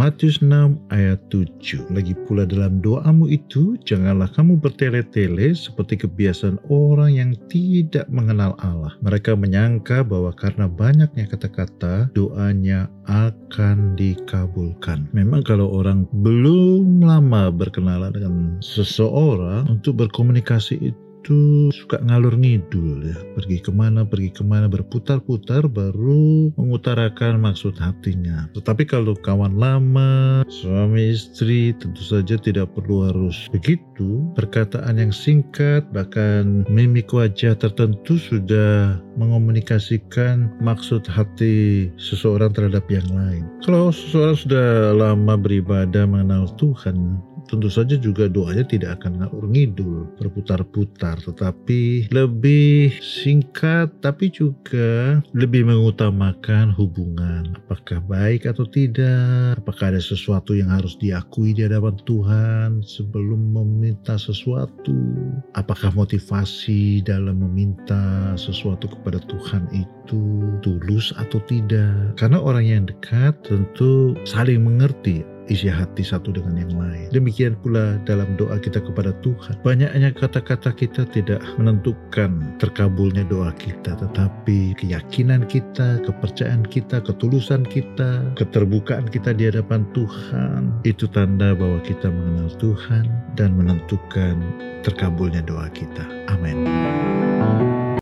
Matius 6 ayat 7. Lagi pula dalam doamu itu, janganlah kamu bertele-tele seperti kebiasaan orang yang tidak mengenal Allah. Mereka menyangka bahwa karena banyaknya kata-kata, doanya akan dikabulkan. Memang kalau orang belum lama berkenalan dengan seseorang, untuk berkomunikasi itu itu suka ngalur ngidul ya. Pergi ke mana pergi ke mana berputar-putar baru mengutarakan maksud hatinya. Tetapi kalau kawan lama suami istri tentu saja tidak perlu harus begitu. Perkataan yang singkat bahkan mimik wajah tertentu sudah mengomunikasikan maksud hati seseorang terhadap yang lain kalau seseorang sudah lama beribadah mengenal Tuhan tentu saja juga doanya tidak akan ngalur ngidul, berputar-putar, tetapi lebih singkat, tapi juga lebih mengutamakan hubungan. Apakah baik atau tidak? Apakah ada sesuatu yang harus diakui di hadapan Tuhan sebelum meminta sesuatu? Apakah motivasi dalam meminta sesuatu kepada Tuhan itu tulus atau tidak? Karena orang yang dekat tentu saling mengerti isi hati satu dengan yang lain. Demikian pula dalam doa kita kepada Tuhan. Banyaknya kata-kata kita tidak menentukan terkabulnya doa kita, tetapi keyakinan kita, kepercayaan kita, ketulusan kita, keterbukaan kita di hadapan Tuhan, itu tanda bahwa kita mengenal Tuhan dan menentukan terkabulnya doa kita. Amin.